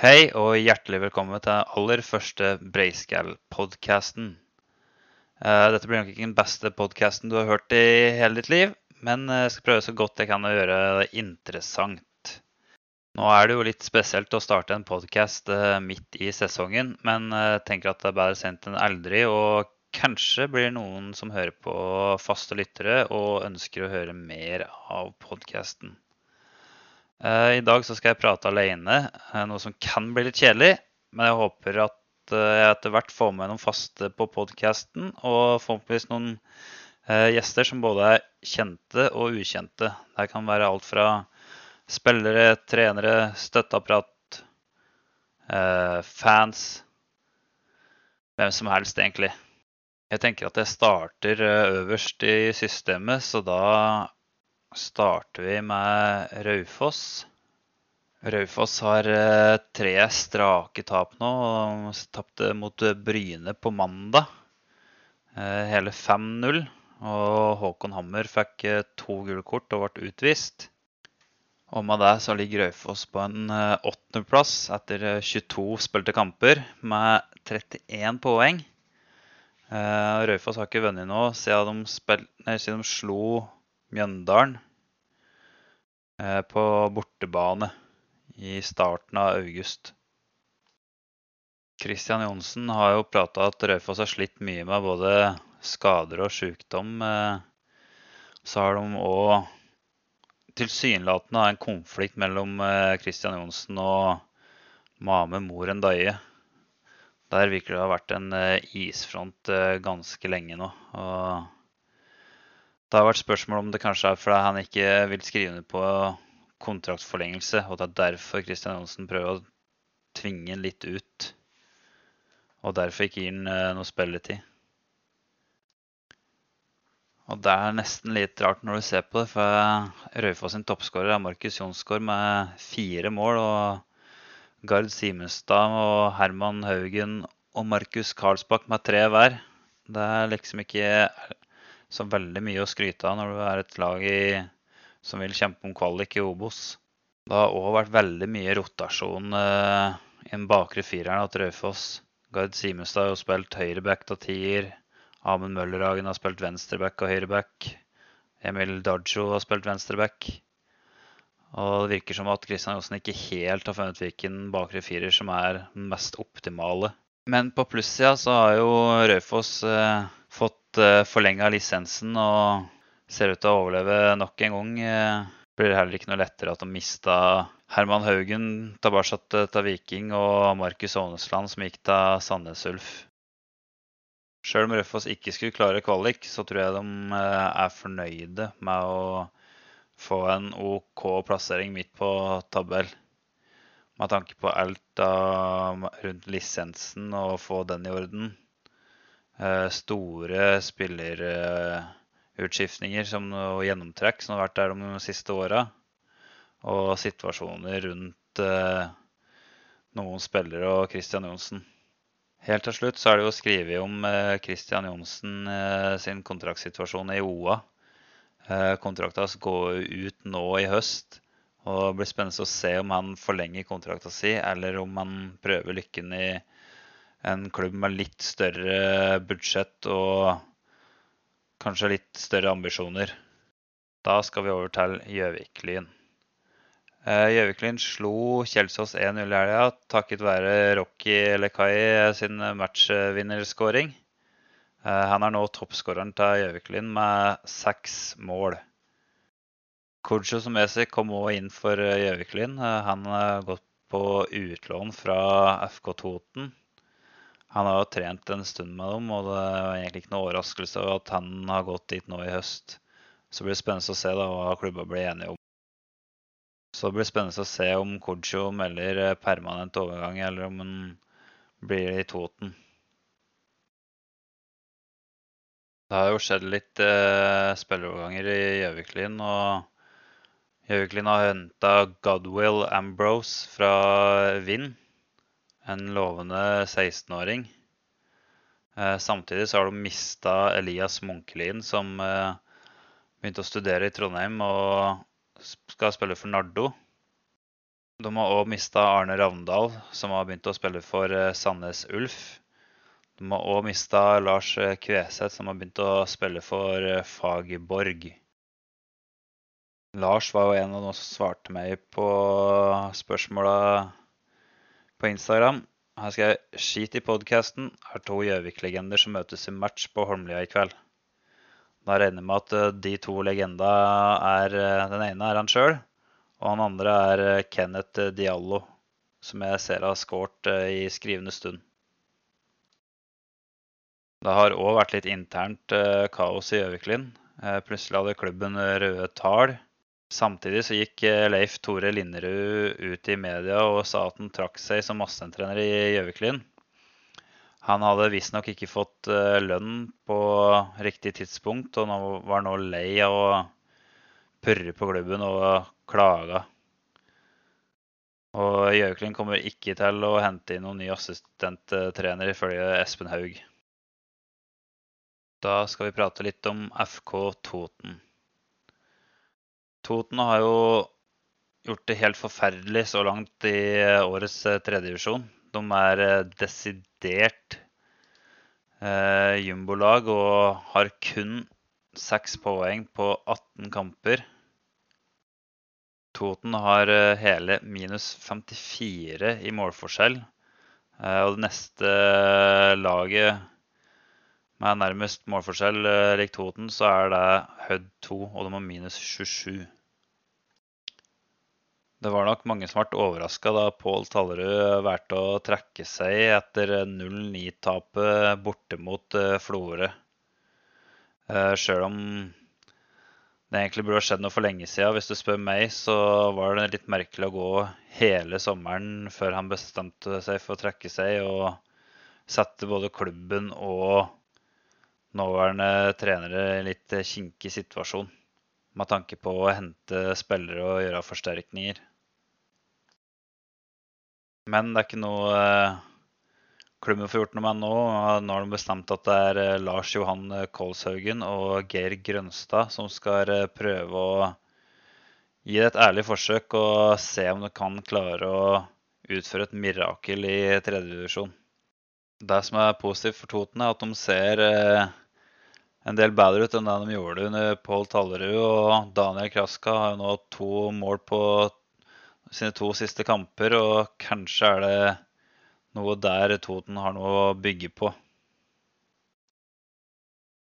Hei og hjertelig velkommen til den aller første Breiscal-podkasten. Dette blir nok ikke den beste podkasten du har hørt i hele ditt liv, men jeg skal prøve så godt jeg kan å gjøre det interessant. Nå er det jo litt spesielt å starte en podkast midt i sesongen, men jeg tenker at det er bedre sent enn aldri. Og kanskje blir det noen som hører på faste lyttere og ønsker å høre mer av podkasten. I dag så skal jeg prate alene, noe som kan bli litt kjedelig. Men jeg håper at jeg etter hvert får med noen faste på podkasten, og forhåpentligvis noen gjester som både er kjente og ukjente. Det kan være alt fra spillere, trenere, støtteapparat, fans Hvem som helst, egentlig. Jeg tenker at jeg starter øverst i systemet, så da starter vi med Raufoss. Raufoss har tre strake tap nå. og Tapte mot Bryne på mandag. Hele 5-0. Og Håkon Hammer fikk to gule kort og ble utvist. Og med det så ligger Raufoss på en åttendeplass etter 22 spilte kamper med 31 poeng. Raufoss har ikke vunnet nå siden de, siden de slo Mjøndalen på bortebane i starten av august. Kristian Johnsen har jo prata at Raufoss har slitt mye med både skader og sykdom. Så har de òg tilsynelatende en konflikt mellom Kristian Johnsen og Mame Moren Daie. Der virker det å ha vært en isfront ganske lenge nå. Og det har vært spørsmål om det kanskje er fordi han ikke vil skrive under på kontraktsforlengelse, og det er derfor Christian Johnsen prøver å tvinge han litt ut. Og derfor ikke gir han noe spilletid. Og det er nesten litt rart når du ser på det, for Raufoss sin toppskårer er Markus Jonsgaard med fire mål. Og Gard Simenstad og Herman Haugen og Markus Karlsbakk med tre hver. Det er liksom ikke så veldig mye å skryte av når du er et lag i, som vil kjempe om kvalik i Obos. Det har òg vært veldig mye rotasjon eh, i den bakre fireren til Raufoss. Gard Simenstad har jo spilt høyreback av tier. Amund Møllerhagen har spilt venstreback og høyreback. Emil Dajo har spilt venstreback. Og det virker som at Kristian Johnsen ikke helt har funnet hvilken bakre firer som er den mest optimale. Men på plussida så har jo Raufoss eh, fått eh, forlenga lisensen og ser ut til å overleve nok en gang. Eh, blir det heller ikke noe lettere at de mista Herman Haugen tilbake til Viking og Markus Aanesland som gikk til Sandnes Ulf. Sjøl om Raufoss ikke skulle klare kvalik, så tror jeg de er fornøyde med å få en OK plassering midt på tabell. Med tanke på alt rundt lisensen og få den i orden. Store spillerutskiftninger og gjennomtrekk som har vært der de siste åra. Og situasjoner rundt noen spillere og Christian Johnsen. Helt til slutt så er det jo skrevet om Christian Johnsen sin kontraktsituasjon i OA. Kontrakten hans går ut nå i høst. Og det blir spennende å se om han forlenger kontrakten sin, eller om han prøver lykken i en klubb med litt større budsjett og kanskje litt større ambisjoner. Da skal vi over til Gjøvik-Lyn. Gjøvik-Lyn slo Kjelsås 1-0 i helga takket være Rocky Lekai sin matchvinnerskåring. Han er nå toppskåreren til Gjøvik-Lyn med seks mål. Kodjo Somesi kom òg inn for Gjøvik-Lyn. Han har gått på utlån fra FK Toten. Han har jo trent en stund med dem, og det er egentlig ikke noe overraskelse at han har gått dit nå i høst. Så blir det spennende å se da, hva klubba blir enige om. Så blir det spennende å se om Kojo melder permanent overgang, eller om han blir i Toten. Det har jo skjedd litt eh, spilleroverganger i Gjøvik-Lyn. og Gjøvik-Lyn har henta Godwill Ambrose fra Vind. En lovende 16-åring. Eh, samtidig så har du mista Elias Munkelin, som eh, begynte å studere i Trondheim og skal spille for Nardo. De har òg mista Arne Ravndal, som har begynt å spille for eh, Sandnes Ulf. De har òg mista Lars Kveseth, som har begynt å spille for Fagerborg. Lars var jo en av de som svarte meg på spørsmåla på Instagram. Her skal jeg skite i podkasten. Er to Gjøvik-legender som møtes i match på Holmlia i kveld. Da regner jeg med at de to legenda er Den ene er han sjøl, og han andre er eh, Kenneth eh, Diallo, som jeg ser har skåret eh, i skrivende stund. Det har òg vært litt internt kaos i Gjøviklyn. Plutselig hadde klubben røde tall. Samtidig så gikk Leif Tore Linderud ut i media og sa at han trakk seg som massentrener i Gjøviklin. Han hadde visstnok ikke fått lønn på riktig tidspunkt, og var nå lei av å purre på klubben og klage. Og Gjøviklyn kommer ikke til å hente inn noen ny assistenttrener, ifølge Espen Haug. Da skal vi prate litt om FK Toten. Toten har jo gjort det helt forferdelig så langt i årets eh, tredjedivisjon. De er eh, desidert eh, jumbolag og har kun seks poeng på 18 kamper. Toten har eh, hele minus 54 i målforskjell. Eh, og det neste laget med nærmest målforskjell eh, lik Toten, så er det Hødd 2, og de har minus 27. Det var nok mange som ble overraska da Pål Tallerud valgte å trekke seg etter 0-9-tapet borte mot Florø. Sjøl om det egentlig burde skjedd noe for lenge siden. Hvis du spør meg, så var det litt merkelig å gå hele sommeren før han bestemte seg for å trekke seg og sette både klubben og nåværende trenere i litt kinkig situasjon med tanke på å hente spillere og gjøre forsterkninger. Men det er ikke noe eh, klubben får gjort noe med nå. Nå har de bestemt at det er eh, Lars Johan eh, Kolshaugen og Geir Grønstad som skal eh, prøve å gi det et ærlig forsøk og se om de kan klare å utføre et mirakel i tredjedivisjon. Det som er positivt for Toten, er at de ser en del bedre ut enn det de gjorde under Pål Tallerud. Og Daniel Kraska har jo nå to mål på sine to siste kamper, og kanskje er det noe der Toten har noe å bygge på.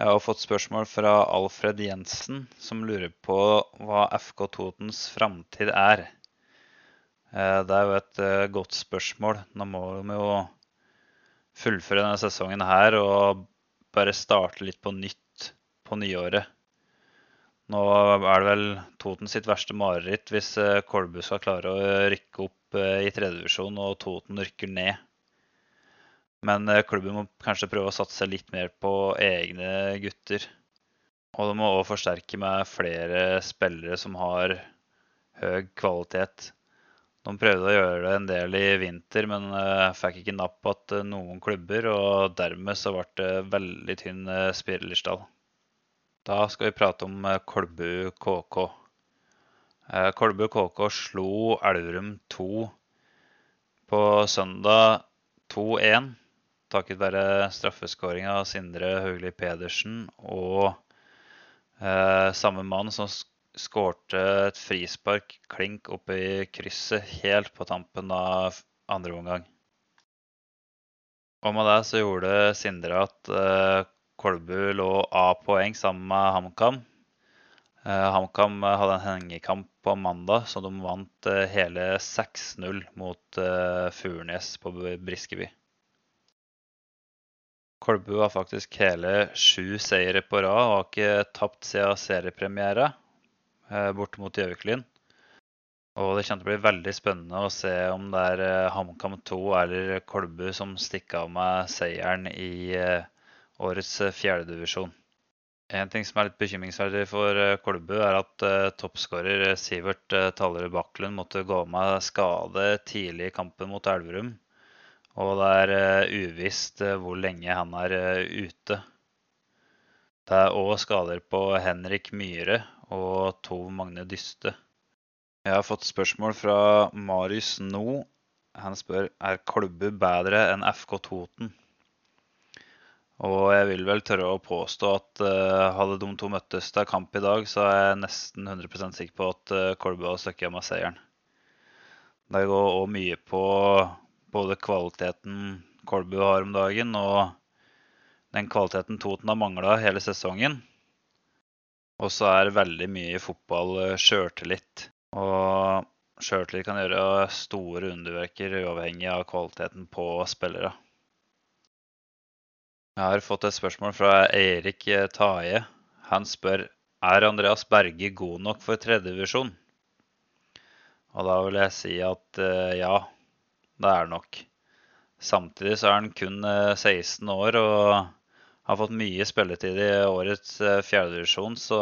Jeg har fått spørsmål fra Alfred Jensen, som lurer på hva FK Totens framtid er. Eh, det er jo et eh, godt spørsmål. Nå må de jo fullføre denne sesongen her og bare starte litt på nytt på nyåret. Nå er det vel Toten sitt verste mareritt hvis eh, Kolbu skal klare å rykke opp eh, i tredjedivisjon og Toten rykker ned. Men eh, klubben må kanskje prøve å satse litt mer på egne gutter. Og de må òg forsterke med flere spillere som har høy kvalitet. De prøvde å gjøre det en del i vinter, men fikk ikke napp på noen klubber. Og dermed så ble det veldig tynn spillerstall. Da skal vi prate om eh, Kolbu KK. Eh, Kolbu KK slo Elverum 2 på søndag 2-1 takket være straffeskåringa av Sindre Haugli Pedersen og eh, samme mann som skårte et frispark klink oppe i krysset helt på tampen av andre omgang. Og med det så gjorde Sindre at eh, Kolbu lå A-poeng sammen med HamKam. Eh, HamKam hadde en hengekamp på mandag, så de vant eh, hele 6-0 mot Furnes på Briskeby. Kolbu har faktisk hele sju seire på rad og har ikke tapt siden seriepremiere borte mot Gjøviklin. Og det kommer til å bli veldig spennende å se om det er HamKam 2 eller Kolbu som stikker av med seieren i årets eh, fjerdedivisjon. En ting som er litt bekymringsverdig for eh, Kolbu, er at toppskårer Sivert Tallerud Bakklund måtte gå med skade tidlig i kampen mot Elverum. Og det er uvisst hvor lenge han er ute. Det er òg skader på Henrik Myhre og Tov Magne Dyste. Jeg har fått spørsmål fra Marius No. Han spør er Kolbu bedre enn FK Toten. Og jeg vil vel tørre å påstå at uh, hadde de to møttes til kamp i dag, så er jeg nesten 100% sikker på at uh, Kolbu hadde stukket hjem med seieren. Det går òg mye på både kvaliteten Kolbu har om dagen, og den kvaliteten Toten har mangla hele sesongen. Og så er veldig mye i fotball uh, sjøltillit. Og sjøltillit kan gjøre store underverker uavhengig av kvaliteten på spillere. Jeg har fått et spørsmål fra Eirik Taje. Han spør er Andreas Berge god nok for tredjevisjon. Og da vil jeg si at uh, ja, det er nok. Samtidig så er han kun uh, eh, 16 år og har fått mye spilletid i årets uh, fjerdedivisjon, så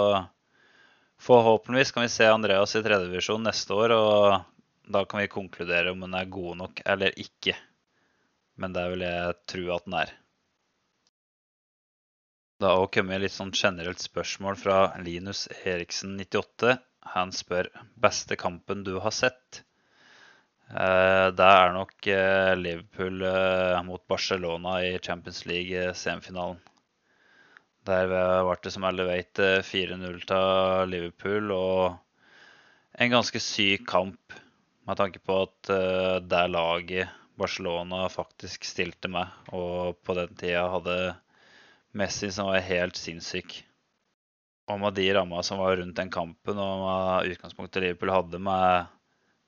forhåpentligvis kan vi se Andreas i tredjedivisjon neste år, og da kan vi konkludere om han er god nok eller ikke. Men det vil jeg tro at han er. Det har òg kommet litt sånn generelt spørsmål fra Linus Eriksen 98. Han spør beste kampen du har sett. Eh, det er nok eh, Liverpool eh, mot Barcelona i Champions League-semifinalen. Der ble det, som alle vet, 4-0 til Liverpool. Og en ganske syk kamp med tanke på at det laget Barcelona faktisk stilte med, og på den tida hadde Messi som var helt sinnssyk. Og med de ramma som var rundt den kampen, og med utgangspunktet Liverpool hadde med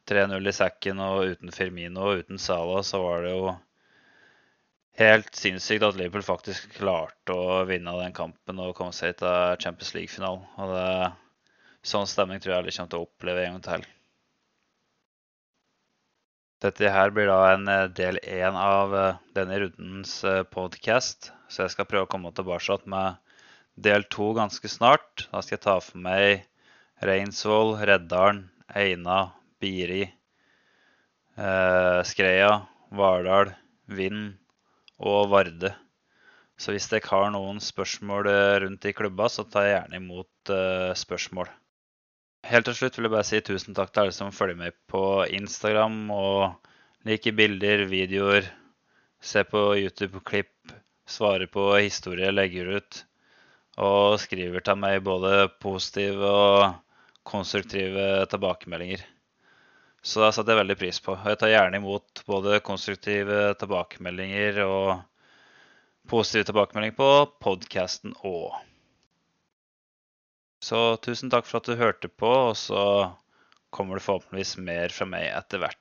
3-0 i sekken og uten Firmino og uten Salah, så var det jo helt sinnssykt at Liverpool faktisk klarte å vinne den kampen og komme seg til Champions League-finalen. Og det, sånn stemning tror jeg alle kommer til å oppleve en gang til. Dette her blir da en eh, del én av eh, denne rundens eh, podcast. Så jeg skal prøve å komme tilbake med del to ganske snart. Da skal jeg ta for meg Reinsvoll, Reddalen, Eina, Biri, Skreia, Vardal, Vind og Varde. Så hvis dere har noen spørsmål rundt i klubba, så tar jeg gjerne imot spørsmål. Helt til slutt vil jeg bare si tusen takk til alle som følger med på Instagram og liker bilder, videoer, ser på YouTube-klipp, svarer på historier jeg legger ut, og skriver til meg både positive og konstruktive tilbakemeldinger. Så det setter jeg veldig pris på. Jeg tar gjerne imot både konstruktive tilbakemeldinger og positive tilbakemeldinger på podkasten òg. Så tusen takk for at du hørte på, og så kommer det forhåpentligvis mer fra meg etter hvert.